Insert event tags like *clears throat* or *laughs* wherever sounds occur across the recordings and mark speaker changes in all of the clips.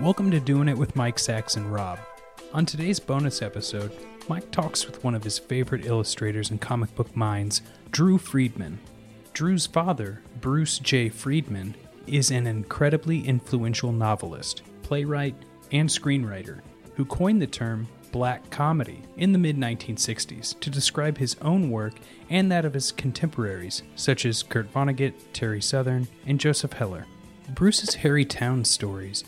Speaker 1: Welcome to Doing It with Mike Sacks and Rob. On today's bonus episode, Mike talks with one of his favorite illustrators and comic book minds, Drew Friedman. Drew's father, Bruce J. Friedman, is an incredibly influential novelist, playwright, and screenwriter who coined the term black comedy in the mid 1960s to describe his own work and that of his contemporaries, such as Kurt Vonnegut, Terry Southern, and Joseph Heller. Bruce's Harry Town stories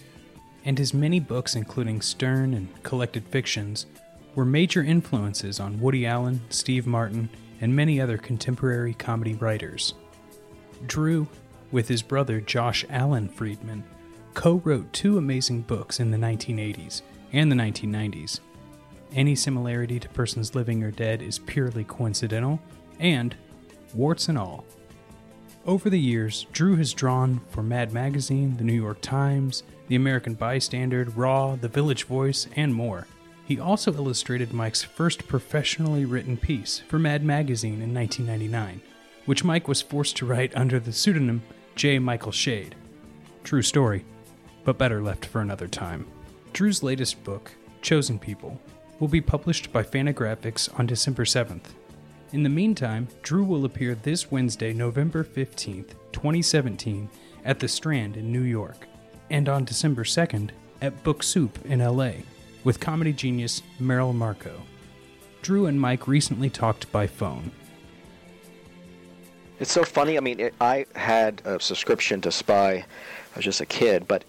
Speaker 1: and his many books, including Stern and Collected Fictions, were major influences on Woody Allen, Steve Martin, and many other contemporary comedy writers. Drew, with his brother Josh Alan Friedman, co wrote two amazing books in the 1980s and the 1990s. Any similarity to persons living or dead is purely coincidental, and warts and all. Over the years, Drew has drawn for Mad Magazine, The New York Times, The American Bystander, Raw, The Village Voice, and more. He also illustrated Mike's first professionally written piece for Mad Magazine in 1999, which Mike was forced to write under the pseudonym J. Michael Shade. True story, but better left for another time. Drew's latest book, Chosen People, will be published by Fantagraphics on December 7th. In the meantime, Drew will appear this Wednesday, November 15th, 2017, at the Strand in New York, and on December 2nd at Book Soup in LA with comedy genius Merrill Markoe. Drew and Mike recently talked by phone.
Speaker 2: It's so funny. I mean, it, I had a subscription to Spy. I was just a kid, but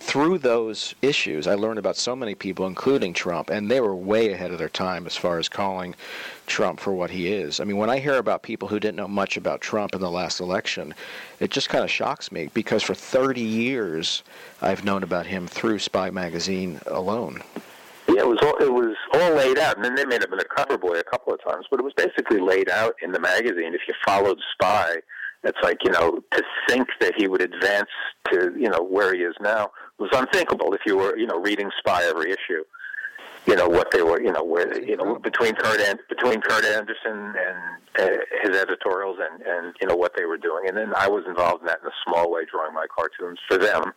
Speaker 2: through those issues, I learned about so many people, including Trump, and they were way ahead of their time as far as calling Trump for what he is. I mean, when I hear about people who didn't know much about Trump in the last election, it just kind of shocks me because for 30 years I've known about him through Spy magazine alone.
Speaker 3: Yeah, it was all, it was all laid out, and then they made him a cover boy a couple of times, but it was basically laid out in the magazine. If you followed Spy, it's like you know to think that he would advance to you know where he is now was unthinkable if you were you know reading Spy every issue. You know what they were, you know where you know between Kurt and between Kurt Andersen and uh, his editorials and and you know what they were doing, and then I was involved in that in a small way, drawing my cartoons for them,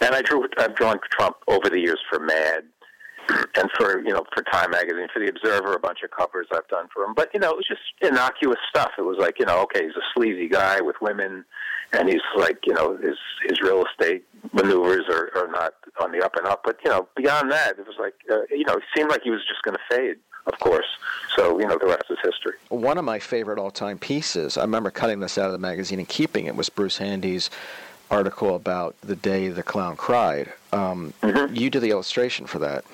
Speaker 3: and I drew I've drawn Trump over the years for Mad, *clears throat* and for you know for Time Magazine, for the Observer, a bunch of covers I've done for him. But you know, it was just innocuous stuff. It was like you know, okay, he's a sleazy guy with women, and he's like you know his his real estate maneuvers are, are not on the up and up. But you know, beyond that, it was like uh, you know, it seemed like he was just going to fade. Of course. So, you know, the rest is history.
Speaker 2: One of my favorite all time pieces, I remember cutting this out of the magazine and keeping it, was Bruce Handy's article about the day the clown cried. Um, mm-hmm. You did the illustration for that.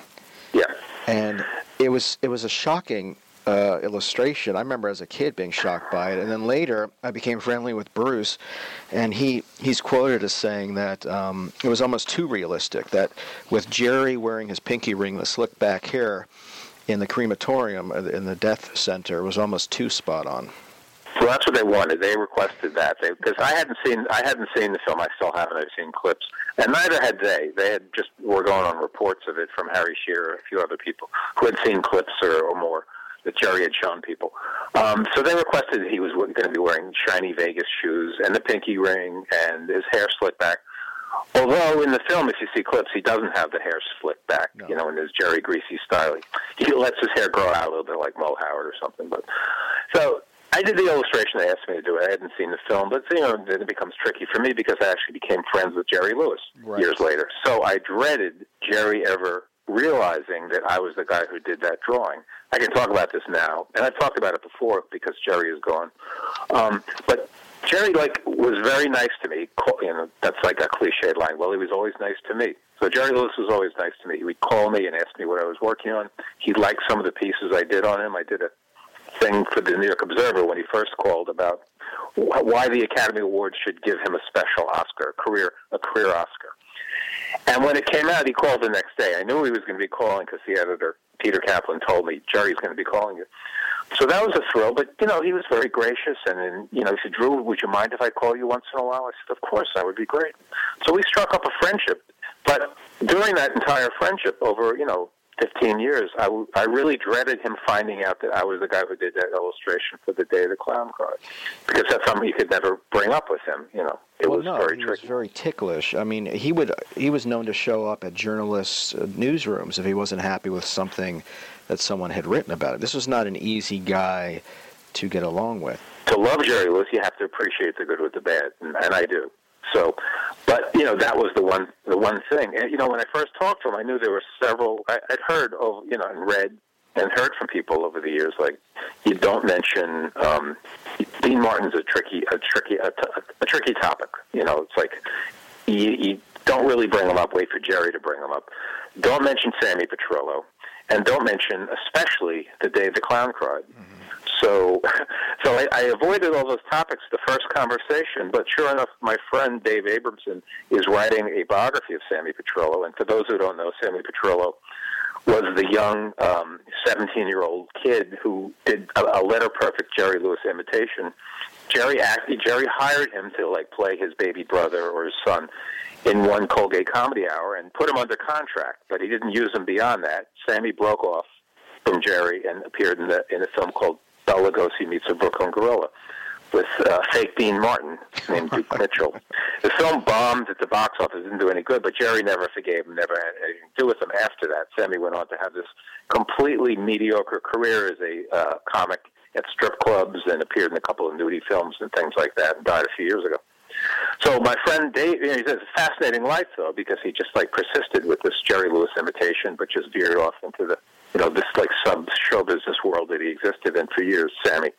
Speaker 3: Yeah.
Speaker 2: And it was it was a shocking uh, illustration. I remember as a kid being shocked by it, and then later I became friendly with Bruce, and he he's quoted as saying that um, it was almost too realistic. That with Jerry wearing his pinky ring, the slick back hair, in the crematorium uh, in the death center was almost too spot on.
Speaker 3: So that's what they wanted. They requested that because I hadn't seen I hadn't seen the film. I still haven't. I've seen clips, and neither had they. They had just were going on reports of it from Harry Shearer, a few other people who had seen clips or, or more. That Jerry had shown people. Um, so they requested that he was going to be wearing shiny Vegas shoes and the pinky ring and his hair slicked back. Although in the film, if you see clips, he doesn't have the hair slicked back,
Speaker 2: No.
Speaker 3: you know, in his Jerry Greasy style. He lets his hair grow out a little bit like Moe Howard or something. But so I did the illustration. They asked me to do. I hadn't seen the film, but you know, then it becomes tricky for me because I actually became friends with Jerry Lewis
Speaker 2: Right.
Speaker 3: years later. So I dreaded Jerry ever realizing that I was the guy who did that drawing. I can talk about this now, and I've talked about it before because Jerry is gone. Um, but Jerry like was very nice to me. You know, that's like a cliched line. Well, he was always nice to me. So Jerry Lewis was always nice to me. He would call me and ask me what I was working on. He liked some of the pieces I did on him. I did a thing for the New York Observer when he first called about why the Academy Awards should give him a special Oscar, a career a career Oscar. And when it came out, he called the next day. I knew he was going to be calling because the editor, Peter Kaplan, told me Jerry's going to be calling you. So that was a thrill. But you know, he was very gracious, and, and you know, he said, "Drew, would you mind if I call you once in a while?" I said, "Of course, that would be great." So we struck up a friendship. But during that entire friendship, over you know 15 years, I, w- I really dreaded him finding out that I was the guy who did that illustration for the day of the clown cried, because that's something you could never bring up with him. You know, it
Speaker 2: well,
Speaker 3: was
Speaker 2: no,
Speaker 3: very
Speaker 2: he
Speaker 3: tricky.
Speaker 2: was very ticklish. I mean, he would he was known to show up at journalists' uh, newsrooms if he wasn't happy with something that someone had written about it. This was not an easy guy to get along with.
Speaker 3: to love Jerry Lewis, you have to appreciate the good with the bad, and, and I do. So, but you know that was the one the one thing. And you know when I first talked to him, I knew there were several. I, I'd heard over you know and read and heard from people over the years like you don't mention um, Dean Martin's a tricky a tricky a, t- a tricky topic. You know it's like you, you don't really bring him up. Wait for Jerry to bring him up. Don't mention Sammy Petrillo, and don't mention especially the day the clown cried. So, *laughs* so I, I avoided all those topics the first conversation. But sure enough, my friend Dave Abramson is writing a biography of Sammy Petrillo. And for those who don't know, Sammy Petrillo was the young um, 17-year-old kid who did a, a letter perfect Jerry Lewis imitation. Jerry acted. Jerry hired him to like play his baby brother or his son in one Colgate Comedy Hour and put him under contract, but he didn't use him beyond that. Sammy broke off from Jerry and appeared in the in a film called Bela Lugosi Meets a Brooklyn Gorilla with uh, fake Dean Martin named *laughs* Duke Mitchell. The film bombed at the box office, didn't do any good, but Jerry never forgave him, never had anything to do with him after that. Sammy went on to have this completely mediocre career as a uh, comic at strip clubs and appeared in a couple of nudie films and things like that and died a few years ago. So my friend Dave, you know, he says, a fascinating life though, because he just like persisted with this Jerry Lewis imitation, but just veered off into the, you know, this like sub show business world that he existed in for years, Sammy.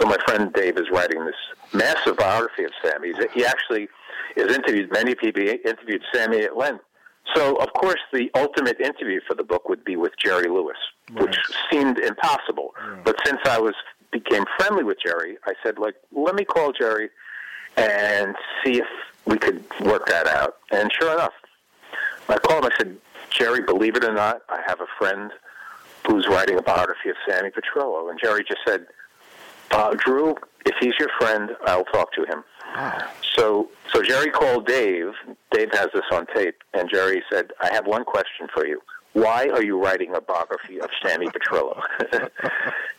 Speaker 3: So my friend Dave is writing this massive biography of Sammy. He's- He actually has interviewed many people. He interviewed Sammy at length. So of course the ultimate interview for the book would be with Jerry Lewis, which seemed impossible. But since I was became friendly with Jerry, I said like, let me call Jerry and see if we could work that out. And sure enough, I called him. I said, Jerry, believe it or not, I have a friend who's writing a biography of Sammy Petrillo. And Jerry just said, uh, Drew, if he's your friend, I'll talk to him. So, so Jerry called Dave. Dave has this on tape, and Jerry said, "I have one question for you. Why are you writing a biography of Sammy Petrillo?" *laughs*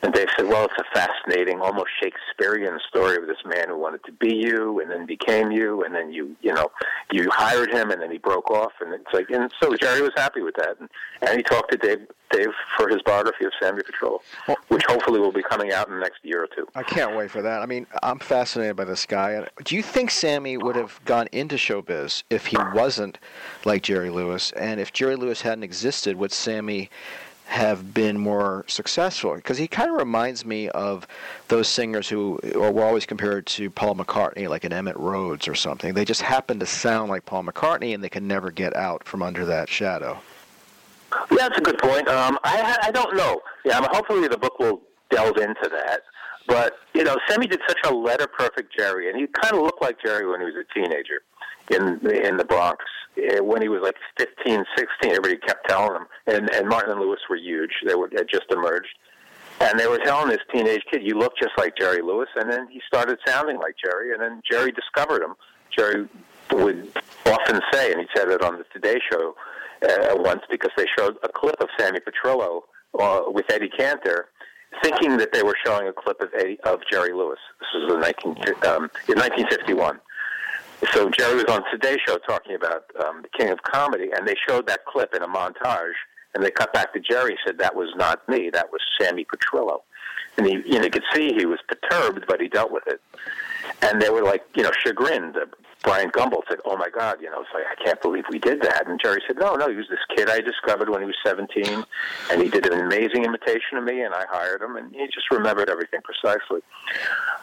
Speaker 3: and Dave said, "Well, it's a fascinating, almost Shakespearean story of this man who wanted to be you, and then became you, and then you, you know, you hired him, and then he broke off, and it's like, and so Jerry was happy with that, and, and he talked to Dave, Dave for his biography of Sammy Petrillo, which hopefully will be coming out in the next year or two.
Speaker 2: I can't wait for that. I mean, I'm fascinated by this guy. Do you think Sammy would have gone into showbiz if he wasn't like Jerry Lewis? And if Jerry Lewis hadn't existed, would Sammy have been more successful? Because he kind of reminds me of those singers who were always compared to Paul McCartney, like an Emitt Rhodes or something. They just happen to sound like Paul McCartney, and they can never get out from under that shadow.
Speaker 3: Yeah, that's a good point. Um, I, I don't know. Yeah, hopefully the book will delve into that. But you know, Sammy did such a letter perfect Jerry, and he kind of looked like Jerry when he was a teenager in in the Bronx. Eh, When he was like 15, 16, everybody kept telling him. And and Martin and Lewis were huge. They were had just emerged, and they were telling this teenage kid, "You look just like Jerry Lewis." And then he started sounding like Jerry, and then Jerry discovered him. Jerry would often say, and he said it on the Today Show uh, once because they showed a clip of Sammy Petrillo uh, with Eddie Cantor thinking that they were showing a clip of Eddie, of Jerry Lewis. This was in, 19, um, in 1951. So Jerry was on Today Show talking about um, the King of Comedy, and they showed that clip in a montage. And they cut back to Jerry. Said that was not me. That was Sammy Petrillo. And he, you know, you could see he was perturbed, but he dealt with it. And they were like, you know, chagrined. Bryant Gumbel said, "Oh my God, you know, it's like I can't believe we did that." And Jerry said, "No, no, he was this kid I discovered when he was 17, and he did an amazing imitation of me, and I hired him, and he just remembered everything precisely."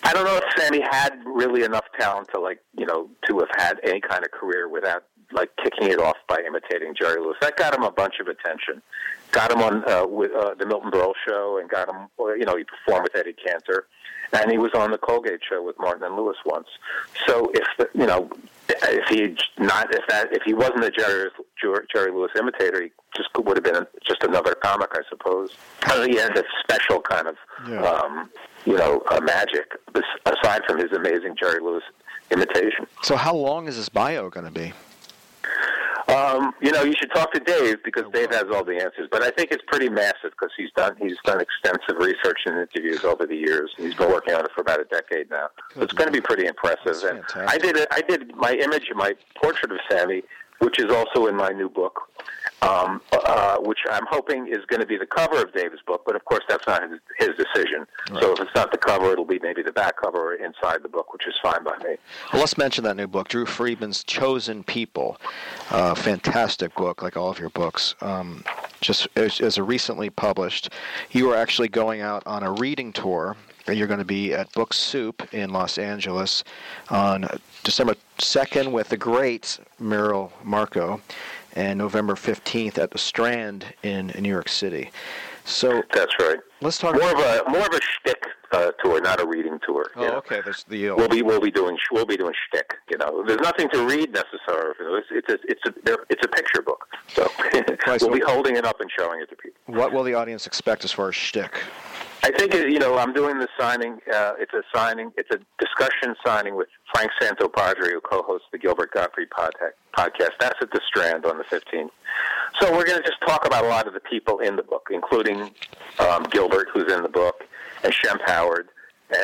Speaker 3: I don't know if Sammy had really enough talent to like, you know, to have had any kind of career without like kicking it off by imitating Jerry Lewis. That got him a bunch of attention. Got him on uh, with uh, the Milton Berle show, and got him. You know, he performed with Eddie Cantor, and he was on the Colgate show with Martin and Lewis once. So if the, you know, if he not if that if he wasn't a Jerry Jerry Lewis imitator, he just would have been just another comic, I suppose. He had this special kind of,
Speaker 2: Yeah.
Speaker 3: um, you know, uh, magic aside from his amazing Jerry Lewis imitation.
Speaker 2: So how long is this bio going to be?
Speaker 3: Um, you know, you should talk to Dave because Dave has all the answers. But I think it's pretty massive because he's done he's done extensive research and interviews over the years. He's been working on it for about a decade now. So it's going to be pretty impressive. And I did it. I did my image, my portrait of Sammy, which is also in my new book, um, uh, which I'm hoping is going to be the cover of Dave's book. But of course, that's not his, his decision. So if it's not the cover, it'll be maybe the back cover or inside the book, which is fine by me.
Speaker 2: Well, let's mention that new book, Drew Friedman's Chosen People. Uh, fantastic book, like all of your books. Um, just as, as a recently published, you are actually going out on a reading tour. You're going to be at Book Soup in Los Angeles on December 2nd with the great Merrill Markoe, and November 15th at the Strand in, in New York City. So
Speaker 3: that's right.
Speaker 2: Let's talk
Speaker 3: more of a more of a shtick uh, tour, not a reading tour.
Speaker 2: Oh,
Speaker 3: know.
Speaker 2: okay. There's the uh,
Speaker 3: We'll be we'll be doing we'll be doing shtick. You know, there's nothing to read necessarily. It's it's a it's a it's a picture book. So *laughs* we'll be holding it up and showing it to people.
Speaker 2: What will the audience expect as far as shtick?
Speaker 3: I think uh, you know I'm doing the signing. Uh, it's a signing. It's a discussion signing with Frank Santopadre, who co-hosts the Gilbert Gottfried podcast. That's at the Strand on the 15th. So we're going to just talk about a lot of the people in the book, including um, Gilbert, who's in the book, and Shemp Howard,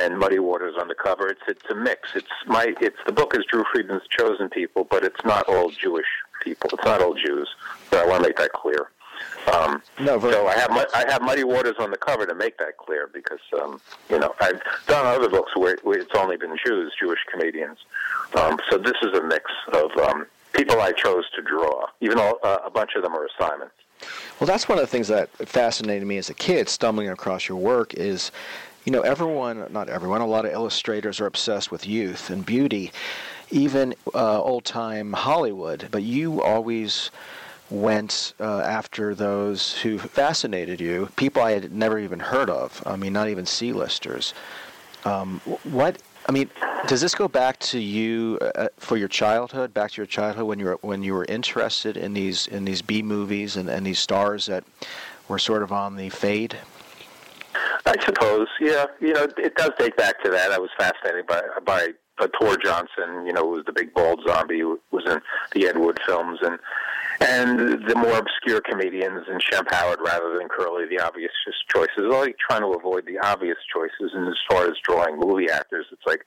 Speaker 3: and Muddy Waters on the cover. It's it's a mix. It's my it's the book is Drew Friedman's chosen people, but it's not all Jewish people. It's not all Jews. So I want to make that clear. Um,
Speaker 2: no,
Speaker 3: so I have Mu- I have Muddy Waters on the cover to make that clear because um, you know I've done other books where, where it's only been Jews, Jewish comedians. Um, so this is a mix of um, people I chose to draw. Even though uh, a bunch of them are assignments.
Speaker 2: Well, that's one of the things that fascinated me as a kid, stumbling across your work, is, you know, everyone, not everyone, a lot of illustrators are obsessed with youth and beauty, even uh, old time Hollywood. But you always went uh, after those who fascinated you, people I had never even heard of. I mean, not even C-listers. Um, what? I mean, does this go back to you uh, for your childhood? Back to your childhood when you were when you were interested in these in these B movies and, and these stars that were sort of on the fade.
Speaker 3: I suppose, yeah. You know, it does date back to that. I was fascinated by by uh, Tor Johnson. You know, who was the big bald zombie who was in the Ed Wood films, and and the more obscure comedians and Shemp Howard rather than Curly, the obvious choices. Like trying to avoid the obvious choices. And as far as drawing movie actors, it's like,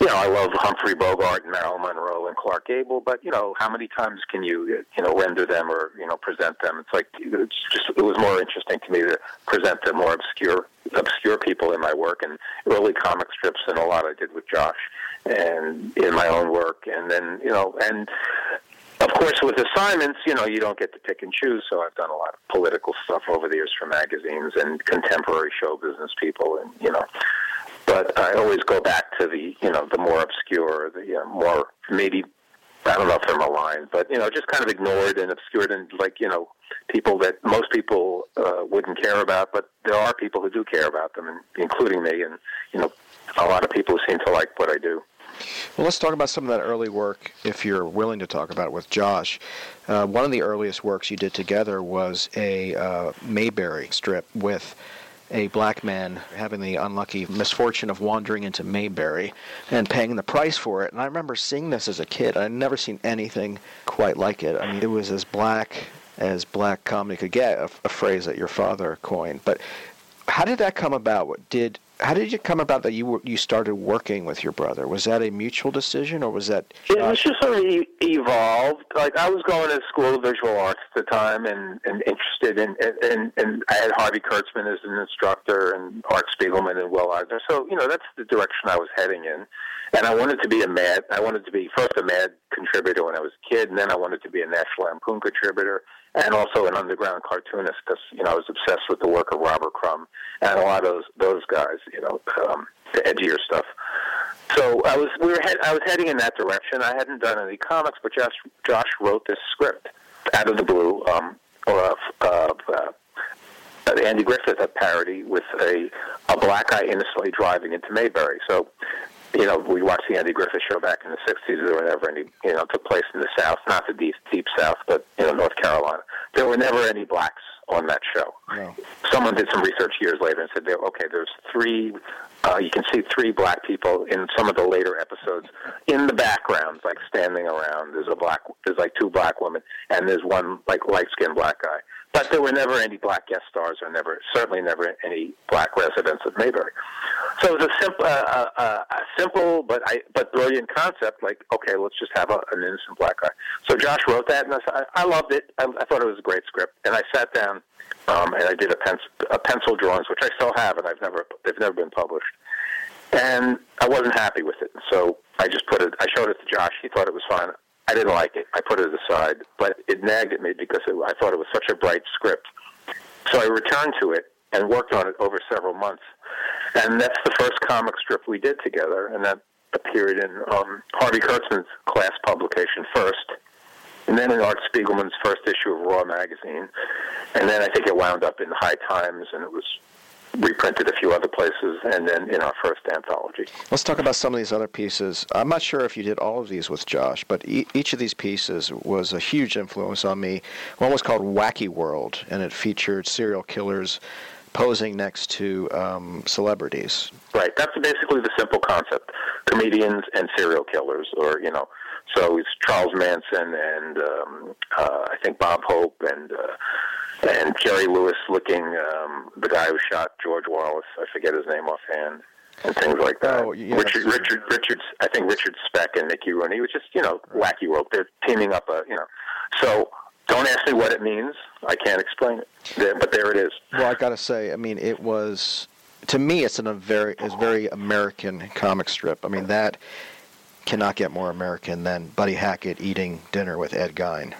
Speaker 3: you know, I love Humphrey Bogart and Marilyn Monroe and Clark Gable, but you know, how many times can you, you know, render them or you know, present them? It's like it's just it was more interesting to me to present the more obscure obscure people in my work and early comic strips and a lot I did with Josh and in my own work, and then you know, and of course, with assignments, you know, you don't get to pick and choose. So I've done a lot of political stuff over the years for magazines and contemporary show business people, and you know. But I always go back to the, you know, the more obscure, the uh, more maybe I don't know if they're maligned, but you know, just kind of ignored and obscured, and like you know, people that most people uh, wouldn't care about, but there are people who do care about them, and including me, and you know, a lot of people who seem to like what I do.
Speaker 2: Well, let's talk about some of that early work, if you're willing to talk about it with Josh. Uh, one of the earliest works you did together was a uh, Mayberry strip with a black man having the unlucky misfortune of wandering into Mayberry and paying the price for it. And I remember seeing this as a kid. I'd never seen anything quite like it. I mean, it was as black as black comedy could get, a, a phrase that your father coined. But how did that come about? What Did how did it come about that you were, you started working with your brother? Was that a mutual decision, or was that?
Speaker 3: It was just sort of evolved. Like I was going to school of visual arts at the time, and, and interested in, and and I had Harvey Kurtzman as an instructor, and Art Spiegelman and Will Eisner. So you know that's the direction I was heading in, and I wanted to be a mad. I wanted to be first a mad contributor when I was a kid, and then I wanted to be a National Lampoon contributor, and also an underground cartoonist because you know I was obsessed with the work of Robert Crumb and a lot of those those guys. You know, um, the edgier stuff. So I was we were head, I was heading in that direction. I hadn't done any comics, but Josh Josh wrote this script out of the blue, um, of uh, uh, Andy Griffith a parody with a a black guy innocently driving into Mayberry. So. You know, we watched the Andy Griffith show back in the '60s. There were never any, you know, took place in the South, not the deep, deep South, but you know, North Carolina. There were never any blacks on that show.
Speaker 2: No.
Speaker 3: Someone did some research years later and said, okay, there's three, uh, you can see three black people in some of the later episodes in the background, like standing around. There's a black, there's like two black women, and there's one like light-skinned black guy. But there were never any black guest stars, or never, certainly never any black residents of Mayberry. So it was a simple, uh, uh, a simple but I, but brilliant concept. Like, okay, let's just have a, an innocent black guy. So Josh wrote that, and I, I loved it. I, I thought it was a great script, and I sat down um, and I did a pencil, a pencil drawings, which I still have, and I've never, they've never been published. And I wasn't happy with it, so I just put it. I showed it to Josh. He thought it was fine. I didn't like it. I put it aside, but it nagged at me because it, I thought it was such a bright script. So I returned to it and worked on it over several months. And that's the first comic strip we did together, and that appeared in um, Harvey Kurtzman's class publication first, and then in Art Spiegelman's first issue of Raw magazine, and then I think it wound up in High Times, and it was reprinted a few other places, and then in our first anthology.
Speaker 2: Let's talk about some of these other pieces. I'm not sure if you did all of these with Josh, but e- each of these pieces was a huge influence on me. One was called Wacky World, and it featured serial killers posing next to um, celebrities.
Speaker 3: Right. That's basically the simple concept: comedians and serial killers, or you know. So it's Charles Manson and um, uh, I think Bob Hope and uh, and Jerry Lewis looking um, the guy who shot George Wallace. I forget his name offhand. And things like that.
Speaker 2: Oh, yeah,
Speaker 3: Richard, Richard, Richards. I think Richard Speck and Mickey Rooney. It was just you know wacky world. They're teaming up. A, you know, so don't ask me what it means. I can't explain it. There- But there it is.
Speaker 2: Well, I got to say, I mean, it was to me, it's an, a very, it's very American comic strip. I mean, that cannot get more American than Buddy Hackett eating dinner with Ed Gein.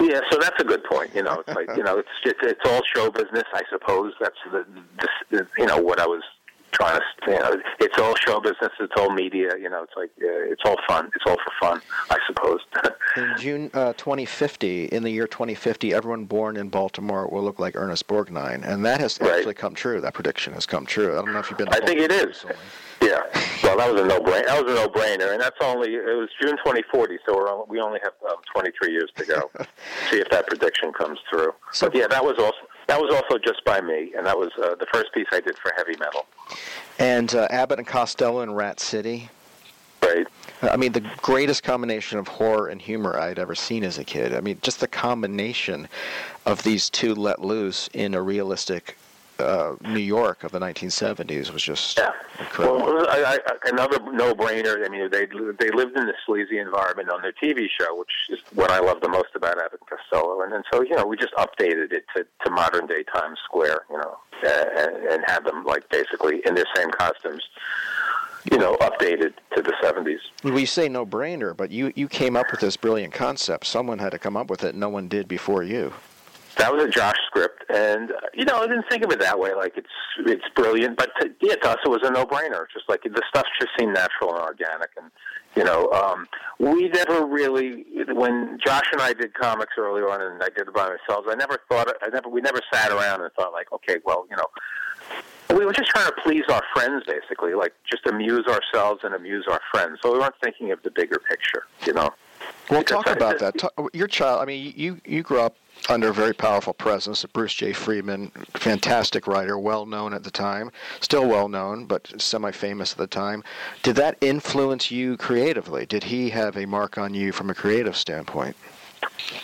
Speaker 3: Yeah, so that's a good point. You know, it's like *laughs* you know, it's it's, it's all show business, I suppose. That's the, the, the you know what I was trying to. You know, it's all show business. It's all media. You know, it's like uh, it's all fun. It's all for fun, I suppose. *laughs*
Speaker 2: In June uh, 2050, in the year 2050, everyone born in Baltimore will look like Ernest Borgnine, and that has
Speaker 3: Right.
Speaker 2: actually come true. That prediction has come true. I don't know if you've been. to
Speaker 3: I think it is.
Speaker 2: Recently.
Speaker 3: yeah. Well, that was a no brainer. That was a no brainer, and that's only it was June 2040, so we're only, we only have um, 23 years to go. *laughs* See if that prediction comes through.
Speaker 2: So-
Speaker 3: but yeah, that was also that was also just by me, and that was uh, the first piece I did for heavy metal.
Speaker 2: And uh, Abbott and Costello in Rat City.
Speaker 3: Right.
Speaker 2: I mean, the greatest combination of horror and humor I'd ever seen as a kid. I mean, just the combination of these two let loose in a realistic uh, New York of the 1970s was just
Speaker 3: Yeah.
Speaker 2: incredible.
Speaker 3: Well, I, I, another no-brainer. I mean, they they lived in this sleazy environment on their TV show, which is what I love the most about Abbott and Costello. And then so you know, we just updated it to, to modern day Times Square, you know, and, and had them like basically in their same costumes, you know, updated to the 70s.
Speaker 2: we say no brainer, but you, you came up with this brilliant concept. Someone had to come up with it. No one did before you.
Speaker 3: That was a Josh script, and you know, I didn't think of it that way. Like it's it's brilliant, but to, yeah, to us it was a no-brainer. Just like the stuff just seemed natural and organic, and you know, um, we never really when Josh and I did comics early on, and I did it by myself. I never thought I never we never sat around and thought like, okay, well, you know, we were just trying to please our friends, basically, like just amuse ourselves and amuse our friends. So we weren't thinking of the bigger picture, you know.
Speaker 2: Well,
Speaker 3: Because
Speaker 2: talk
Speaker 3: I-
Speaker 2: about that. Your child. I mean, you you grew up under a very powerful presence. of Bruce J. Friedman, fantastic writer, well known at the time, still well known, but semi-famous at the time. Did that influence you creatively? Did he have a mark on you from a creative standpoint?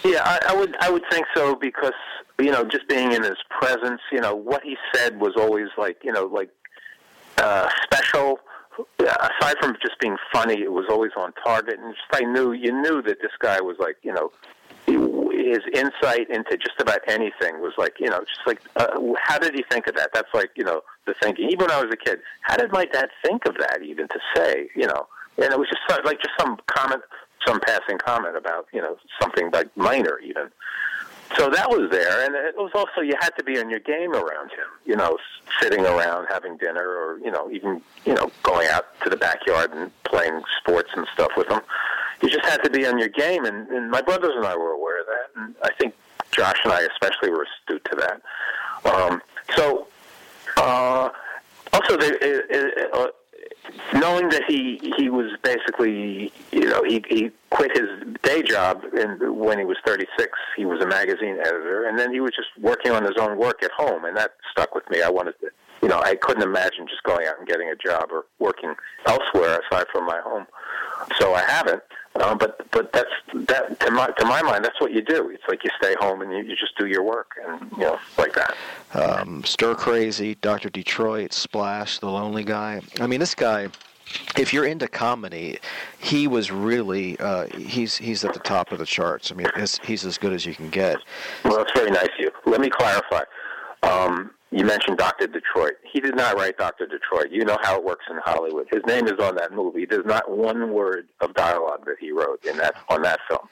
Speaker 3: Yeah, I, I would I would think so because you know, just being in his presence. You know, what he said was always like, you know, like uh, special. Aside from just being funny, it was always on target, and just I knew you knew that this guy was like, you know, his insight into just about anything was like, you know, just like, uh, how did he think of that? That's like, you know, the thinking. Even when I was a kid, how did my dad think of that even to say, you know? And it was just like just some comment, some passing comment about, you know, something like minor even. So that was there, and it was also you had to be on your game around him. You know, sitting around having dinner, or you know, even you know, going out to the backyard and playing sports and stuff with him. You just had to be on your game, and, and my brothers and I were aware that, and I think Josh and I especially were astute to that. Um, so, uh, also, the, uh, uh, knowing that he he was basically you know he he quit his day job and when he was 36 he was a magazine editor and then he was just working on his own work at home and that stuck with me. I wanted to you know I couldn't imagine just going out and getting a job or working elsewhere aside from my home. So I haven't um, but but that's that to my to my mind that's what you do it's like you stay home and you, you just do your work and you know like that
Speaker 2: um, Stir Crazy, Doctor Detroit, Splash, The Lonely Guy. I mean, this guy. If you're into comedy, he was really uh, he's he's at the top of the charts. I mean, he's as good as you can get.
Speaker 3: Well, that's very nice of you. Let me clarify. Um, you mentioned Dr. Detroit. He did not write Dr. Detroit. You know how it works in Hollywood. His name is on that movie. There's not one word of dialogue that he wrote in that on that film.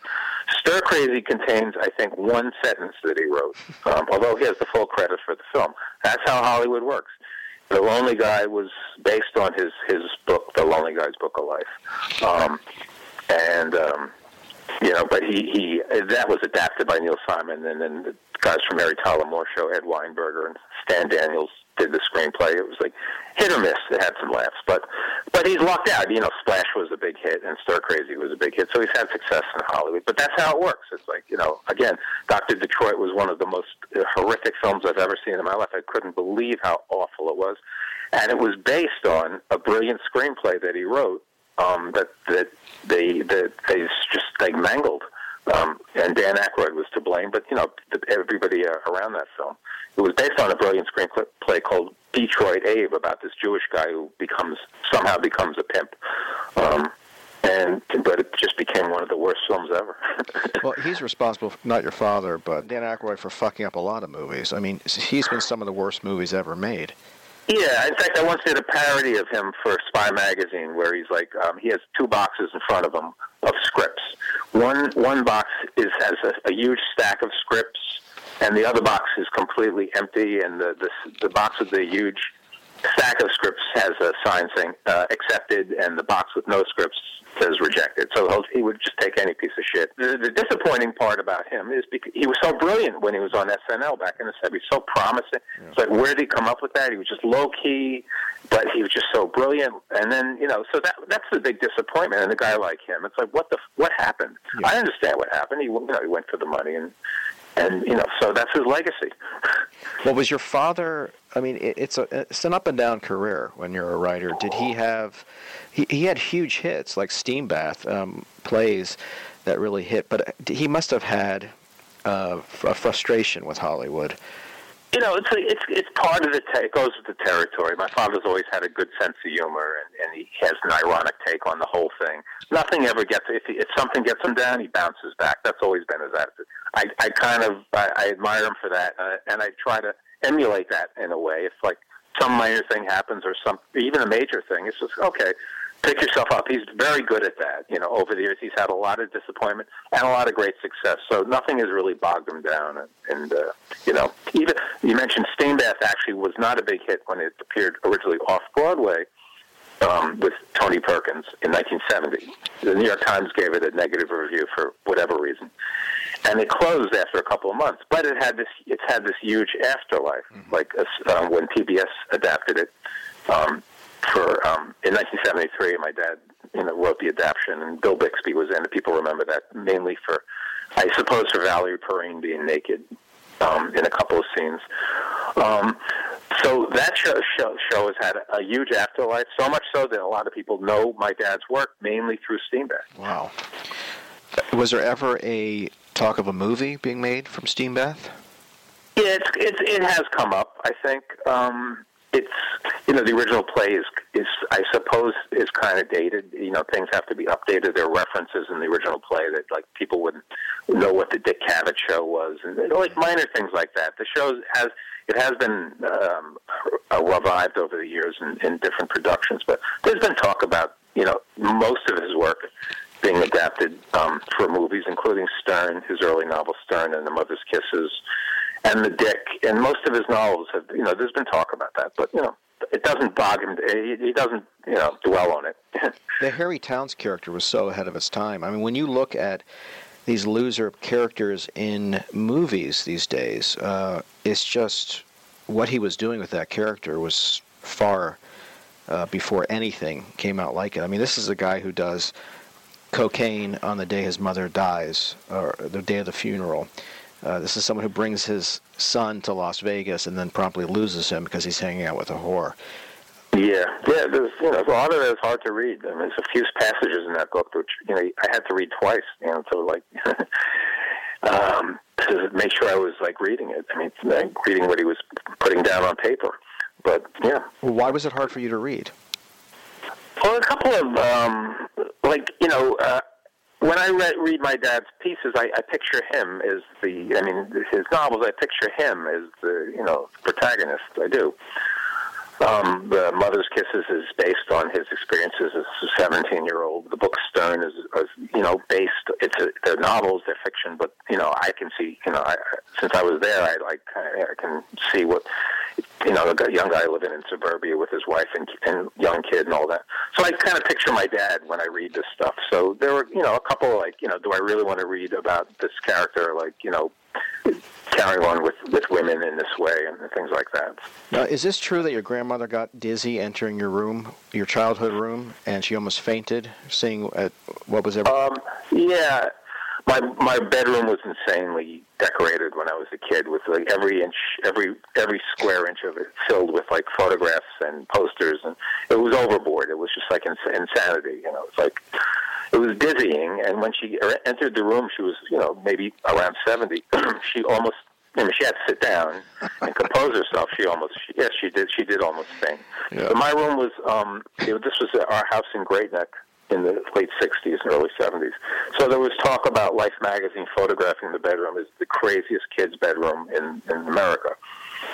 Speaker 3: Stir Crazy contains, I think, one sentence that he wrote, um, although he has the full credit for the film. That's how Hollywood works. The Lonely Guy was based on his his book, The Lonely Guy's Book of Life, um, and um, you know, but he he that was adapted by Neil Simon, and then the guys from Mary Tyler Moore Show, Ed Weinberger and Stan Daniels did the screenplay. It was like hit or miss. It had some laughs, but but he's lucked out. You know, Splash was a big hit, and Stir Crazy was a big hit, so he's had success in Hollywood. But that's how it works. It's like you know, again, Doctor Detroit was one of the most uh, horrific films I've ever seen in my life. I couldn't believe how awful it was, and it was based on a brilliant screenplay that he wrote um, that that they that they just they mangled. Um, and Dan Aykroyd was to blame, but you know everybody around that film. It was based on a brilliant screenplay called Detroit Abe about this Jewish guy who becomes somehow becomes a pimp. Um, and but it just became one of the worst films ever. *laughs*
Speaker 2: Well, he's responsible, not your father, but Dan Aykroyd for fucking up a lot of movies. I mean, he's been some of the worst movies ever made.
Speaker 3: Yeah, in fact, I once did a parody of him for Spy Magazine, where he's like, um, he has two boxes in front of him of scripts. One one box is has a, a huge stack of scripts, and the other box is completely empty. And the the, the box with the huge stack of scripts has a sign saying uh, accepted, and the box with no scripts says rejected. So he'll, he would just take any piece of shit. The, the disappointing part about him is because he was so brilliant when he was on SNL back in the 70s, so promising. It's like, where did he come up with that? He was just low key, but he was just so brilliant. And then, you know, so that that's the big disappointment in a guy like him. It's like, what the what happened? I understand what happened. He you know he went for the money and. And you know, so that's his legacy. *laughs*
Speaker 2: Well, was your father? I mean, it, it's a it's an up and down career when you're a writer. Did he have? He he had huge hits like Steam Bath um, plays that really hit, but he must have had uh, a frustration with Hollywood.
Speaker 3: You know, it's it's it's part of the ta- it goes with the territory. My father's always had a good sense of humor, and, and he has an ironic take on the whole thing. Nothing ever gets if he, if something gets him down, he bounces back. That's always been his attitude. I I kind of I, I admire him for that, uh, and I try to emulate that in a way. If like some minor thing happens or some even a major thing, it's just okay. Pick yourself up. He's very good at that. You know, over the years, he's had a lot of disappointment and a lot of great success. So nothing has really bogged him down. And, and uh, you know, even you mentioned Steambath actually was not a big hit when it appeared originally off Broadway um, with Tony Perkins in 1970. The New York Times gave it a negative review for whatever reason, and it closed after a couple of months. But it had this it's had this huge afterlife, like uh, when PBS adapted it. Um, for um, in 1973, my dad, you know, wrote the adaptation, and Bill Bixby was in it. People remember that mainly for, I suppose, for Valerie Perrine being naked um, in a couple of scenes. Um, so that show, show show has had a huge afterlife, so much so that a lot of people know my dad's work mainly through Steambath.
Speaker 2: Wow. Was there ever a talk of a movie being made from Steam Bath?
Speaker 3: Yeah, it's, it's it has come up. I think um, it's you know the original play is is I suppose is kind of dated. You know, things have to be updated. There are references in the original play that like people wouldn't know what the Dick Cavett show was, and you know, like minor things like that. The show has it has been um, revived over the years in, in different productions, but there's been talk about you know most of his work being adapted um, for movies, including Stern, his early novel Stern and The Mother's Kisses, and The Dick. And most of his novels have, you know, there's been talk about that, but you know, it doesn't bog him. He, doesn't, you know, dwell on it. *laughs*
Speaker 2: the Harry Towns character was so ahead of its time. I mean, when you look at these loser characters in movies these days, uh, it's just what he was doing with that character was far uh, before anything came out like it. I mean, this is a guy who does cocaine on the day his mother dies, or the day of the funeral. Uh, this is someone who brings his son to Las Vegas and then promptly loses him because he's hanging out with a whore.
Speaker 3: Yeah, yeah. There's you know a lot of it is hard to read. I mean, there's a few passages in that book which you know I had to read twice, you know, to like *laughs* um, to make sure I was like reading it. I mean, like, reading what he was putting down on paper. But yeah.
Speaker 2: Well, why was it hard for you to read?
Speaker 3: Well, a couple of um, like you know. Uh, when I read, read my dad's pieces, I, I picture him as the. I mean, his novels. I picture him as the you know protagonist. I do. Um, the Mother's Kisses is based on his experiences as a 17 year old. The book Stern is, is you know, based, it's a, they're novels, they're fiction, but, you know, I can see, you know, I, since I was there, I like, I can see what, you know, a young guy living in suburbia with his wife and, and young kid and all that. So I kind of picture my dad when I read this stuff. So there were, you know, a couple like, you know, do I really want to read about this character, like, you know, carrying on with, with women in this way and things like that.
Speaker 2: Now, is this true that your grandmother got dizzy entering your room, your childhood room, and she almost fainted seeing what was ever?
Speaker 3: Um, yeah, my my bedroom was insanely decorated when I was a kid, with like every inch, every every square inch of it filled with like photographs and posters, and it was overboard. It was just like ins- insanity, you know. It's like it was dizzying. And when she entered the room, she was, you know, maybe around 70. *clears throat* she almost, I mean, she had to sit down and compose herself. She almost, she, yes, she did. She did almost faint. Yeah. So my room was, um, you know, this was our house in Great Neck in the late 60s and early 70s. So there was talk about Life magazine photographing the bedroom as the craziest kid's bedroom in, in America.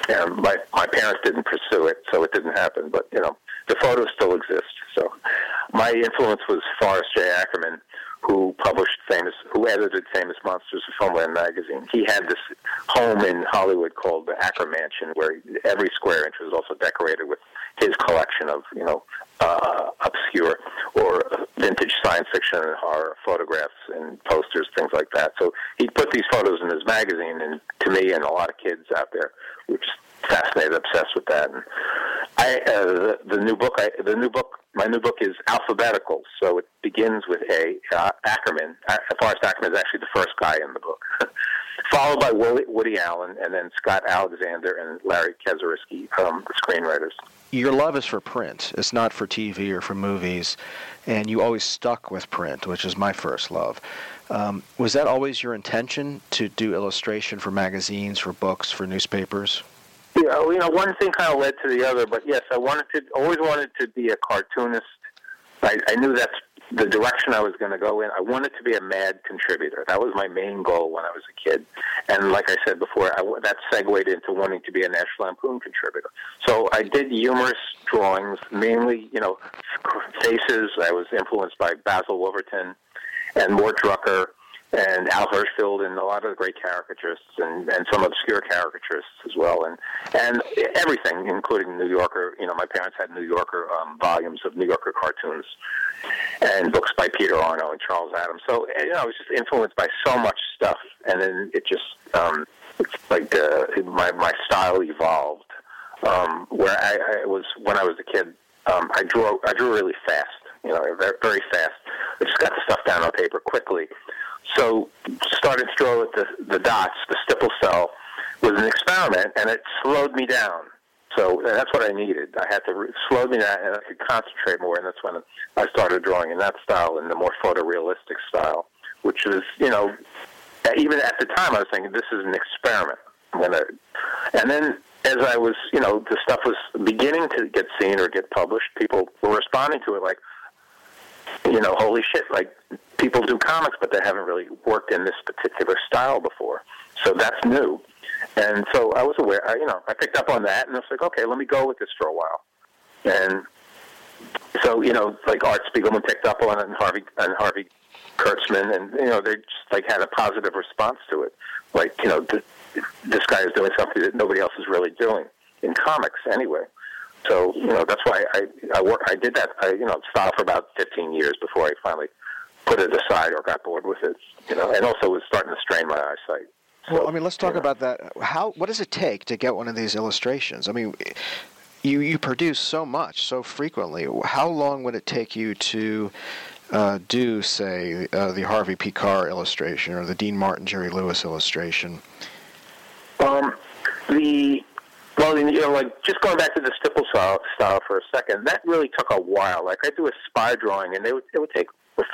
Speaker 3: And my, my parents didn't pursue it, so it didn't happen. But, you know, the photos still exist. So my influence was Forrest J. Ackerman, who published famous, who edited Famous Monsters of Filmland magazine. He had this home in Hollywood called the Ackermansion, where every square inch was also decorated with his collection of, you know, uh, obscure or vintage science fiction and horror photographs and posters, things like that. So he put these photos in his magazine, and to me and a lot of kids out there, we just fascinated, obsessed with that. And I, uh, the, the new book, I, the new book, my new book is alphabetical, so it begins with A. Uh, Ackerman. Uh, Forrest Ackerman is actually the first guy in the book, *laughs* followed by Woody, Woody Allen, and then Scott Alexander and Larry Karaszewski, um, the screenwriters.
Speaker 2: Your love is for print. It's not for TV or for movies, and you always stuck with print, which is my first love. Um, was that always your intention to do illustration for magazines, for books, for newspapers?
Speaker 3: Yeah, you know, one thing kind of led to the other, but yes, I wanted to, always wanted to be a cartoonist. I, I knew that's the direction I was going to go in. I wanted to be a mad contributor. That was my main goal when I was a kid. And like I said before, I, that segued into wanting to be a National Lampoon contributor. So I did humorous drawings, mainly, you know, faces. I was influenced by Basil Wolverton and Mort Drucker and Al Hirschfeld and a lot of the great caricaturists and, and some obscure caricaturists as well. And and everything including New Yorker you know my parents had New Yorker um, volumes of New Yorker cartoons and books by Peter Arno and Charles Addams. So you know I was just influenced by so much stuff and then it just um, it's like uh, my my style evolved. Um, where I, I was when I was a kid um, I drew I drew really fast you know very, very fast. I just got the stuff down on paper quickly so started to draw with the, the dots, the stipple cell, was an experiment, and it slowed me down. So that's what I needed. I had to re- slow me down, and I could concentrate more. And that's when I started drawing in that style, in the more photorealistic style, which was, you know, even at the time, I was thinking this is an experiment. I'm gonna. And then as I was, you know, the stuff was beginning to get seen or get published, people were responding to it like, you know, holy shit, like people do comics, but they haven't really worked in this particular style before. So that's new. And so I was aware, I, you know, I picked up on that and I was like, okay, let me go with this for a while. And so, you know, like Art Spiegelman picked up on it and Harvey, and Harvey Kurtzman and, you know, they just like had a positive response to it. Like, you know, th- this guy is doing something that nobody else is really doing in comics anyway. So you know that's why I I work I did that I you know style for about 15 years before I finally put it aside or got bored with it. You know, and also was starting to strain my eyesight.
Speaker 2: Well, I mean, let's talk about that. How what does it take to get one of these illustrations? I mean, you you produce so much so frequently. How long would it take you to uh, do, say, uh, the Harvey Pekar illustration or the Dean Martin, Jerry Lewis illustration?
Speaker 3: Um, the well, you know, like just going back to the stipple style, style for a second, that really took a while. Like I do a spy drawing, and they would, it would take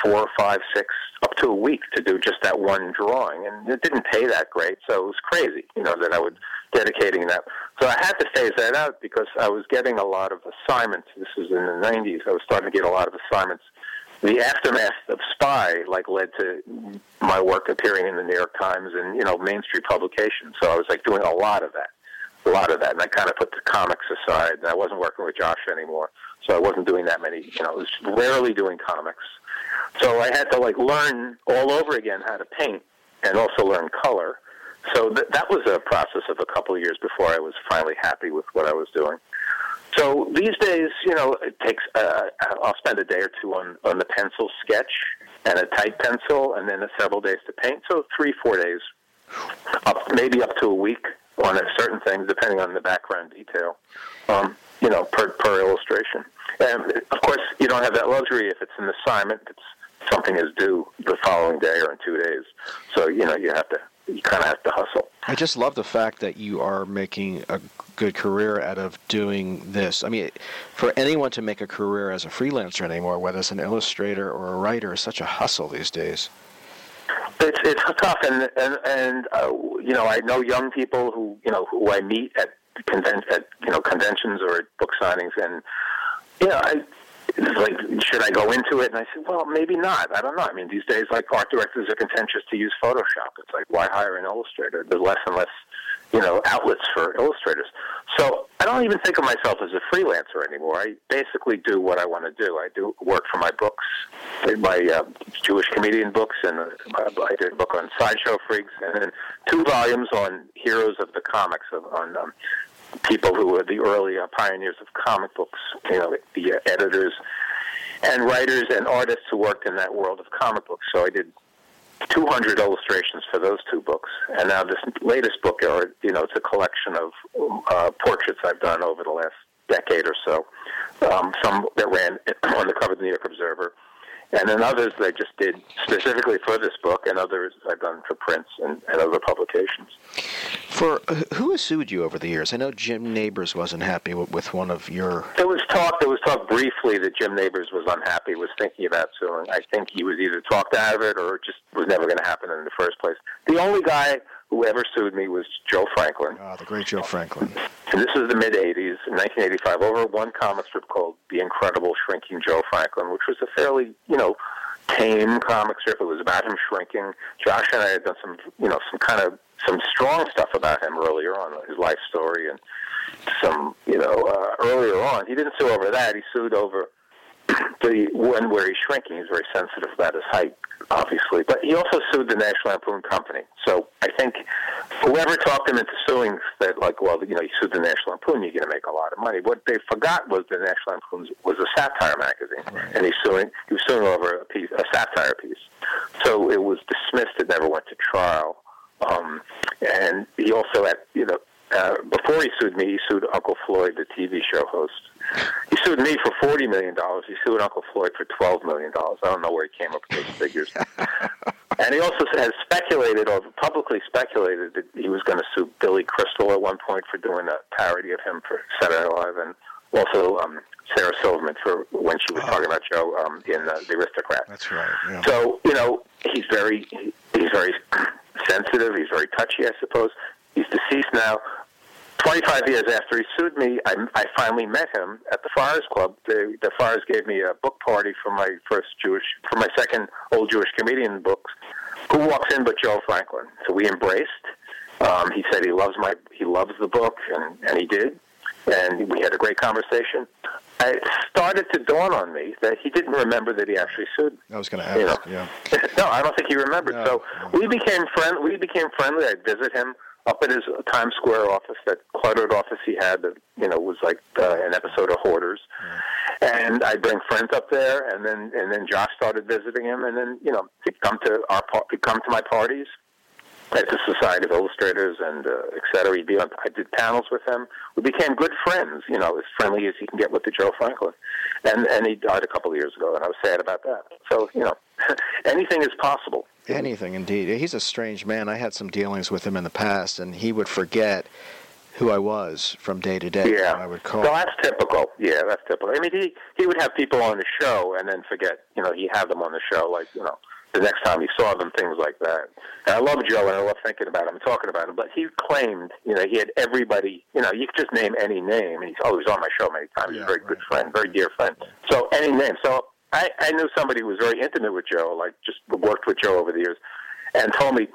Speaker 3: four, five, six, up to a week to do just that one drawing, and it didn't pay that great, so it was crazy, you know, that I would dedicating that. So I had to phase that out because I was getting a lot of assignments. This was in the '90s. I was starting to get a lot of assignments. The aftermath of Spy like led to my work appearing in the New York Times and you know mainstream publications. So I was like doing a lot of that a lot of that, and I kind of put the comics aside. And I wasn't working with Josh anymore, so I wasn't doing that many. You know, I was rarely doing comics. So I had to like learn all over again how to paint and also learn color. So th- that was a process of a couple of years before I was finally happy with what I was doing. So these days, you know, it takes. Uh, I'll spend a day or two on on the pencil sketch and a tight pencil, and then several days to paint. So three, four days, up maybe up to a week on a certain things, depending on the background detail. Um, you know, per per illustration. And of course, you don't have that luxury if it's an assignment. It's something is due the following day or in two days. So you know, you have to you kind of have to hustle.
Speaker 2: I just love the fact that you are making a good career out of doing this. I mean, for anyone to make a career as a freelancer anymore, whether it's an illustrator or a writer, is such a hustle these days.
Speaker 3: It's it's tough, and and and uh, you know I know young people who you know who I meet at conven- at you know conventions or at book signings, and you know I it's like should I go into it? And I said, well, maybe not. I don't know. I mean, these days, like art directors are contentious to use Photoshop. It's like why hire an illustrator? There's less and less you know outlets for illustrators. So I don't even think of myself as a freelancer anymore. I basically do what I want to do. I do work for my books, my uh, Jewish comedian books, and uh, I did a book on sideshow freaks, and then two volumes on heroes of the comics, of, on um, people who were the early uh, pioneers of comic books. You know, the uh, editors and writers and artists who worked in that world of comic books. So I did 200 illustrations for those two books, and now this latest book, or you know, it's a collection of uh, portraits I've done over the last decade or so. Um, some that ran *clears throat* on the cover of the New York Observer, and then others I just did specifically for this book, and others I've done for prints and, and other publications.
Speaker 2: For who has sued you over the years? I know Jim Nabors wasn't happy with, with one of your.
Speaker 3: There was talk. There was talk briefly that Jim Nabors was unhappy, was thinking about suing. I think he was either talked out of it or just was never going to happen in the first place. The only guy who ever sued me was Joe Franklin.
Speaker 2: Ah, the great Joe Franklin.
Speaker 3: And this was the mid 80s, 1985, over one comic strip called The Incredible Shrinking Joe Franklin, which was a fairly, you know, tame comic strip. It was about him shrinking. Josh and I had done some, you know, some kind of some strong stuff about him earlier on, his life story, and some, you know, uh, earlier on. He didn't sue over that. He sued over the one where he's shrinking. He's very sensitive about his height, obviously. But he also sued the National Lampoon Company. So I think whoever talked him into suing said, like, well, you know, you sued the National Lampoon, you're going to make a lot of money. What they forgot was the National Lampoon was a satire magazine, right. and he's suing. He was suing over a piece, a satire piece. So it was dismissed. It never went to trial. Um, and he also had, you know, uh, before he sued me, he sued Uncle Floyd, the TV show host. He sued me for forty million dollars. He sued Uncle Floyd for twelve million dollars. I don't know where he came up with those figures. *laughs* and he also has speculated, or publicly speculated, that he was going to sue Billy Crystal at one point for doing a parody of him for Saturday Night Live, and also um, Sarah Silverman for when she was oh. talking about Joe um, in uh, The Aristocrat.
Speaker 2: That's right. Yeah.
Speaker 3: So you know, he's very he's very *clears throat* sensitive. He's very touchy, I suppose. He's deceased now. 25 years after he sued me, I, I finally met him at the Friars Club. The, the gave me a book party for my first Jewish, for my second old Jewish comedian books. Who walks in but Joe Franklin? So we embraced. Um, he said he loves my, he loves the book, and, and he did. And we had a great conversation. It started to dawn on me that he didn't remember that he actually sued.
Speaker 2: I was going to ask.
Speaker 3: You know.
Speaker 2: Yeah. *laughs*
Speaker 3: no, I don't think he remembered.
Speaker 2: No,
Speaker 3: so
Speaker 2: no.
Speaker 3: we became friend. We became friendly. I'd visit him up at his Times Square office, that cluttered office he had that you know was like uh, an episode of Hoarders. And I'd bring friends up there, and then and then Josh started visiting him, and then you know he'd come to our he'd come to my parties at the Society of Illustrators and uh, et cetera. He'd be on, I did panels with him. We became good friends, you know, as friendly as he can get with the Joe Franklin. And and he died a couple of years ago, and I was sad about that. So you know, *laughs* anything is possible.
Speaker 2: Anything, indeed. He's a strange man. I had some dealings with him in the past, and he would forget who I was from day to day.
Speaker 3: Yeah,
Speaker 2: I would call.
Speaker 3: So that's typical. Yeah, that's typical. I mean, he he would have people on the show and then forget. You know, he had them on the show, like you know, the next time he saw them, things like that. And I love Joe, and I love thinking about him and talking about him. But he claimed, you know, he had everybody. You know, you could just name any name, and he's always on my show many times. He's a very good friend, very dear friend. So any name. So I I knew somebody who was very intimate with Joe, like just worked with Joe over the years, and told me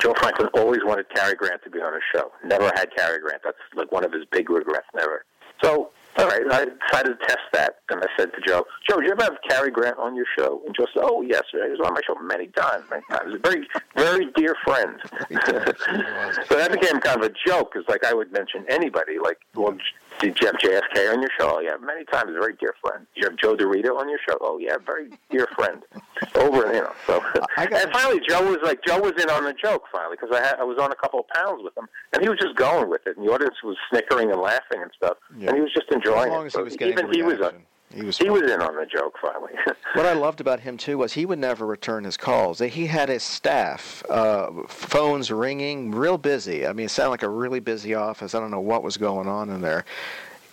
Speaker 3: Joe Franklin always wanted Cary Grant to be on his show. Never had Cary Grant. That's like one of his big regrets. Never. So, all right, I decided to test that. And I said to Joe, Joe, did you ever have Cary Grant on your show? And Joe said, Oh, yes, he was on my show many times, many times. A very, very dear friend. *laughs* *laughs* so that became kind of a joke, because like I would mention anybody, like, well, did you have JFK on your show? Oh, yeah, many times. Very dear friend. Did you have Joe DeRita on your show? Oh, yeah, very dear friend. *laughs* Over, you know. So, and finally, Joe was like, Joe was in on the joke finally, because I had, I was on a couple of panels with him, and he was just going with it, and the audience was snickering and laughing and stuff,
Speaker 2: Yeah.
Speaker 3: and he was just enjoying
Speaker 2: as long
Speaker 3: it.
Speaker 2: as
Speaker 3: So
Speaker 2: he was getting
Speaker 3: even he was, a,
Speaker 2: he was.
Speaker 3: he was in on the joke finally. *laughs*
Speaker 2: What I loved about him too was he would never return his calls. He had his staff, uh, phones ringing, real busy. I mean, it sounded like a really busy office. I don't know what was going on in there.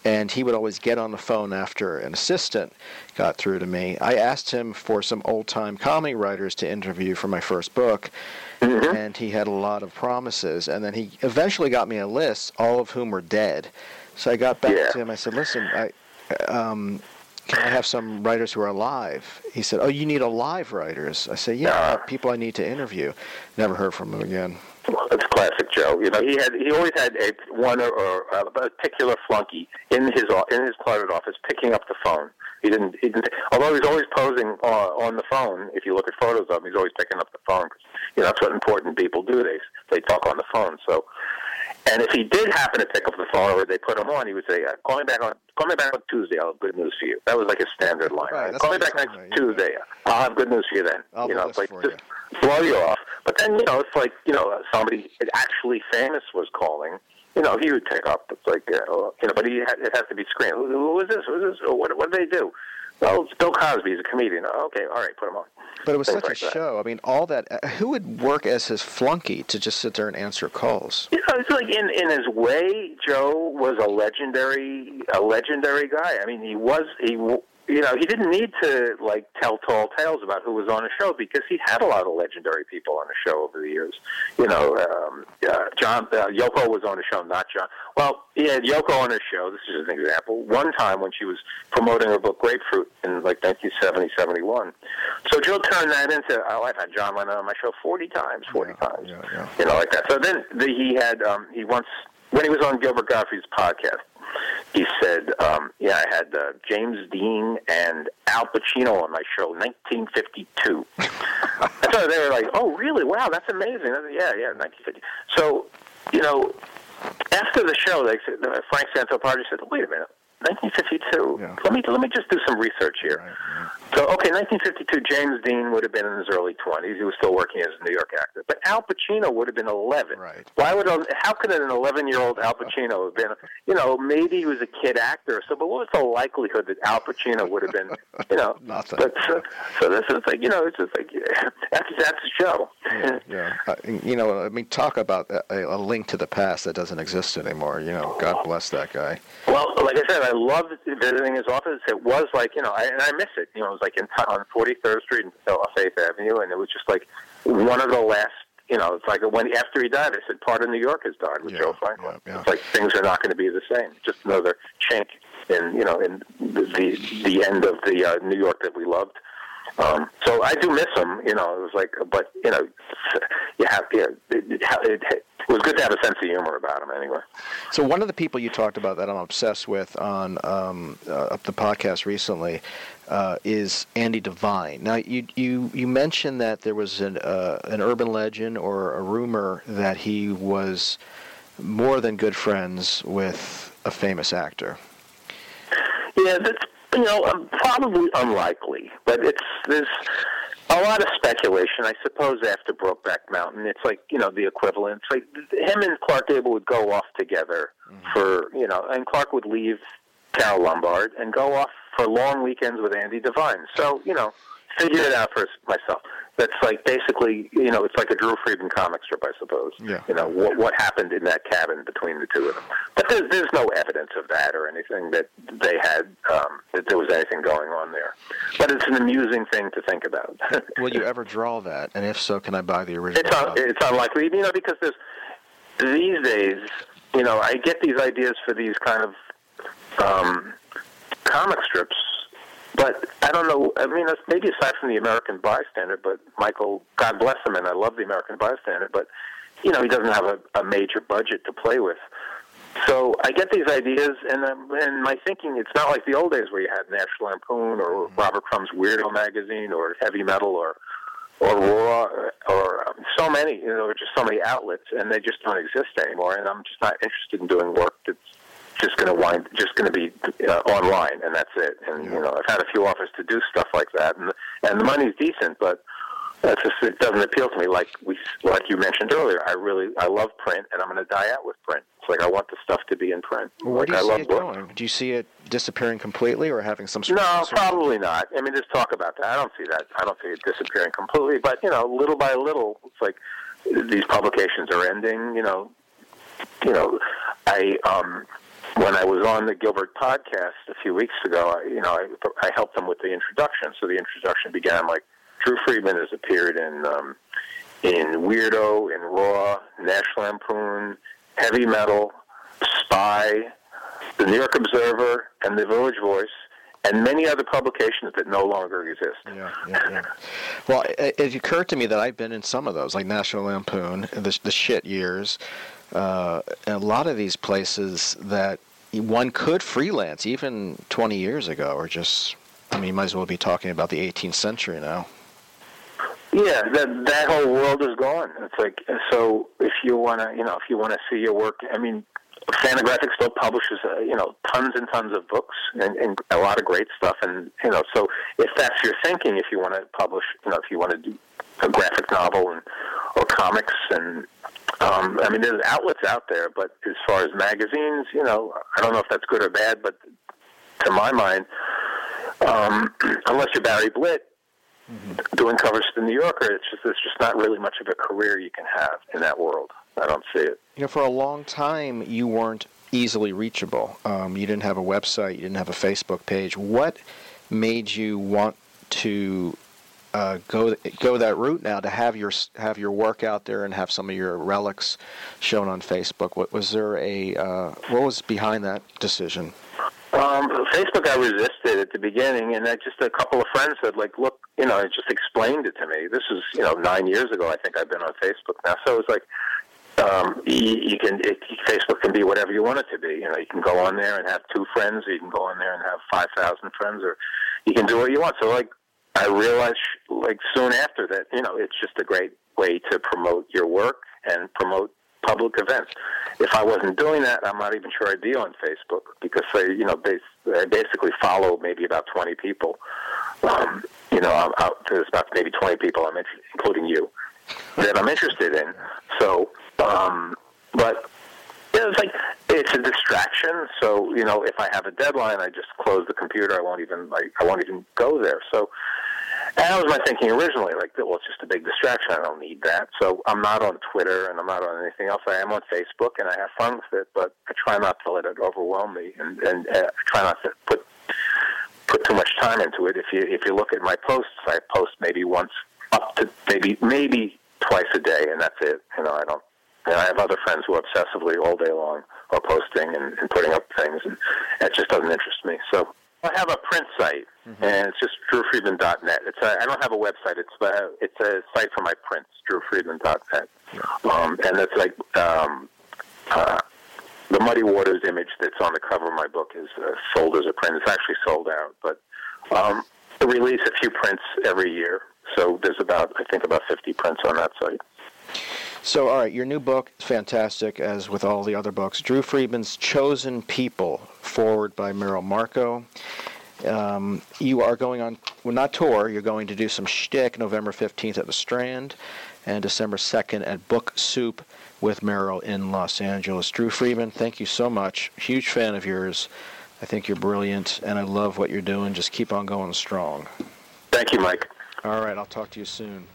Speaker 2: And he would always get on the phone after an assistant got through to me. I asked him for some old time comedy writers to interview for my first book, and he had a lot of promises. And then he eventually got me a list, all of whom were dead. So I got back
Speaker 3: Yeah.
Speaker 2: to him. I said, "Listen, I, um, can I have some writers who are alive? He said, Oh, you need alive writers. I said, Yeah,
Speaker 3: Uh.
Speaker 2: people I need to interview. Never heard from him again.
Speaker 3: Well, it's classic Joe. You know, he had he always had a one or, or a particular flunky in his in his private office picking up the phone. He didn't. He didn't. Although he's always posing uh, on the phone. If you look at photos of him, he's always picking up the phone. 'cause, you know, that's what important people do. They they talk on the phone. So, and if he did happen to pick up the phone or they put him on, he would say, uh, "Call me back on call me back on Tuesday. I'll have good news for you." That was like a standard line.
Speaker 2: Right,
Speaker 3: call me back next
Speaker 2: yeah.
Speaker 3: Tuesday. I'll have good news for you then.
Speaker 2: I'll
Speaker 3: you know, it's like just blow you off. But then, you know, it's like, you know, somebody actually famous was calling. You know, he would pick up. It's like, uh, you know, but he had, it has to be screened. Who, who is this? Who is this? What, what do they do? Well, it's Bill Cosby. He's a comedian. Oh, okay, all right, put him on.
Speaker 2: But it was
Speaker 3: Things
Speaker 2: such
Speaker 3: like
Speaker 2: a
Speaker 3: that.
Speaker 2: show. I mean, all that. Uh, who would work as his flunky to just sit there and answer calls?
Speaker 3: You know, it's like in in his way, Joe was a legendary a legendary guy. I mean, he was he you know he didn't need to like tell tall tales about who was on the show because he had a lot of legendary people on the show over the years. You know, um, uh, John uh, Yoko was on the show, not John. Well, he had Yoko on his show. This is an example. One time when she was promoting her book Grapefruit in like 1970, 71. So Joe turned that into, oh, I've had John Lennon on my show 40 times, 40 times
Speaker 2: yeah, yeah.
Speaker 3: you know, like that. So then the, he had um, he once when he was on Gilbert Gottfried's podcast, he said, um, "Yeah, I had uh, James Dean and Al Pacino on my show, 1952." *laughs* and so they were like, "Oh, really? Wow, that's amazing." Said, yeah, yeah, 1950. So, you know, after the show, they said, Frank Santopadre said, "Wait a minute." 1952.
Speaker 2: Yeah.
Speaker 3: Let me let me just do some research here. So, okay, 1952, James Dean would have been in his early 20s. He was still working as a New York actor. But Al Pacino would have been 11.
Speaker 2: Right.
Speaker 3: Why would a, how could an 11-year-old Al Pacino have been? You know, maybe he was a kid actor. So, but what was the likelihood that Al Pacino would have been? You know, *laughs*
Speaker 2: Nothing.
Speaker 3: But so, so this is like you know, it's just like *laughs* that's that's Joe.
Speaker 2: Yeah. Uh, you know, I mean, talk about a, a link to the past that doesn't exist anymore. You know, God bless that guy.
Speaker 3: Well, like I said, I loved visiting his office. It was like you know, I, and I miss it. You know, it was like in, on 43rd Street and Faith Avenue, and it was just like one of the last you know, it's like when after he died, I said, "Part of New York has died with
Speaker 2: Yeah,
Speaker 3: Joe Franklin."
Speaker 2: yeah, yeah.
Speaker 3: It's like things are not going to be the same. Just another chink in you know in the the, the end of the uh, New York that we loved. Um, so I do miss him. You know, it was like, but you know, you have yeah, it, it, it, it was good to have a sense of humor about him anyway.
Speaker 2: So one of the people you talked about that I'm obsessed with on um, uh, the podcast recently uh, is Andy Devine. Now you you you mentioned that there was an uh, an urban legend or a rumor that he was more than good friends with a famous actor.
Speaker 3: Yeah, that's you know um, probably unlikely, but it's there's a lot of speculation. I suppose after Brokeback Mountain, it's like you know the equivalent. It's like him and Clark Gable would go off together for you know, and Clark would leave Carole Lombard and go off for long weekends with Andy Devine. So you know, figure it out for myself. That's like basically, you know, it's like a Drew Friedman comic strip, I suppose.
Speaker 2: Yeah.
Speaker 3: You know what what happened in that cabin between the two of them. But there's there's no evidence of that or anything that they had um, that there was anything going on there. But it's an amusing thing to think about. *laughs*
Speaker 2: Will you ever draw that? And if so, can I buy the original?
Speaker 3: It's un- it's unlikely, you know, because there's these days, you know, I get these ideas for these kind of um, comic strips, but I don't know. I mean, maybe aside from the American Bystander, but Michael, God bless him, and I love the American Bystander, but you know, he doesn't have a, a major budget to play with. So I get these ideas, and um, and my thinking, it's not like the old days where you had National Lampoon or Robert Crumb's Weirdo magazine or Heavy Metal or or Raw or, or um, so many, you know, just so many outlets, and they just don't exist anymore. And I'm just not interested in doing work that's just going to wind, just going to be uh, online, and that's it. And you know, I've had a few offers to do stuff like that, and and the money's decent, but that's just it doesn't appeal to me. Like we, like you mentioned earlier, I really I love print, and I'm going to die out with print. It's like I want the stuff to be in print.
Speaker 2: Well, where
Speaker 3: like
Speaker 2: do you
Speaker 3: I
Speaker 2: see
Speaker 3: love
Speaker 2: it
Speaker 3: books.
Speaker 2: going? Do you see it disappearing completely, or having some sort
Speaker 3: No,
Speaker 2: of
Speaker 3: probably not. I mean, there's talk about that. I don't see that. I don't see it disappearing completely. But you know, little by little, it's like these publications are ending. You know, you know, I um, when I was on the Gilbert podcast a few weeks ago, I, you know, I, I helped them with the introduction. So the introduction began like Drew Friedman has appeared in um, in Weirdo, in Raw, National Lampoon, Heavy Metal, Spy, the New York Observer, and the Village Voice, and many other publications that no longer exist.
Speaker 2: Yeah, yeah, yeah. Well, it, it occurred to me that I've been in some of those, like National Lampoon, the, the shit years. Uh, a lot of these places that one could freelance, even 20 years ago, or just, I mean, you might as well be talking about the 18th century now.
Speaker 3: Yeah, that that whole world is gone. It's like so. If you want to, you know, if you want to see your work, I mean, Fantagraphics still publishes, uh, you know, tons and tons of books and, and a lot of great stuff. And you know, so if that's your thinking, if you want to publish, you know, if you want to do a graphic novel and or comics, and um, I mean, there's outlets out there. But as far as magazines, you know, I don't know if that's good or bad. But to my mind, um, *clears throat* unless you're Barry Blitt, doing covers for the New Yorker, it's just it's just not really much of a career you can have in that world. I don't see it.
Speaker 2: You know, for a long time, you weren't easily reachable. Um, you didn't have a website, you didn't have a Facebook page. What made you want to uh, go go that route now to have your have your work out there and have some of your relics shown on Facebook? What was there a uh, what was behind that decision?
Speaker 3: Um, Facebook, I resisted at the beginning, and then just a couple of friends said, like, look, you know, it just explained it to me. This is, you know, nine years ago. I think I've been on Facebook now, so it's like, um, you, you can it, Facebook can be whatever you want it to be. You know, you can go on there and have two friends, or you can go on there and have five thousand friends, or you can do what you want. So, like, I realized, like, soon after that, you know, it's just a great way to promote your work and promote public events. If I wasn't doing that, I'm not even sure I'd be on Facebook because they, you know, they, I basically follow maybe about 20 people. Um, you know, I'm out, there's about maybe 20 people, I'm inter- including you, that I'm interested in. So, um, but you know, it's like it's a distraction. So you know, if I have a deadline, I just close the computer. I won't even like I won't even go there. So and that was my thinking originally. Like, well, it's just a big distraction. I don't need that. So I'm not on Twitter and I'm not on anything else. I am on Facebook and I have fun with it, but I try not to let it overwhelm me and and uh, try not to put put too much time into it. If you if you look at my posts, I post maybe once up to maybe maybe twice a day, and that's it. You know, I don't. And I have other friends who obsessively all day long are posting and, and putting up things, and that just doesn't interest me. So I have a print site, mm-hmm. and it's just drewfriedman.net. It's a, I don't have a website. It's a, it's a site for my prints, drewfriedman.net, um, and it's like um, uh, the Muddy Waters image that's on the cover of my book is uh, sold as a print. It's actually sold out, but um, I release a few prints every year. So there's about I think about 50 prints on that site.
Speaker 2: So, all right, your new book is fantastic, as with all the other books. Drew Friedman's Chosen People, forward by Merrill Markoe. Um, you are going on, well, not tour, you're going to do some shtick November 15th at the Strand and December 2nd at Book Soup with Merrill in Los Angeles. Drew Friedman, thank you so much. Huge fan of yours. I think you're brilliant, and I love what you're doing. Just keep on going strong.
Speaker 3: Thank you, Mike.
Speaker 2: All right, I'll talk to you soon.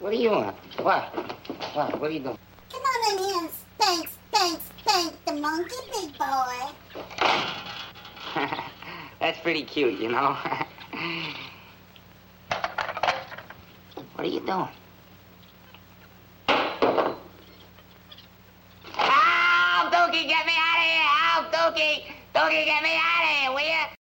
Speaker 4: What are you doing? What? What? What are you doing?
Speaker 5: Come on in here and spank, spank, spank the monkey, big boy. *laughs*
Speaker 4: That's pretty cute, you know. *laughs* what are you doing? Help, Dookie, get me out of here! Help, Dookie! Dookie, get me out of here!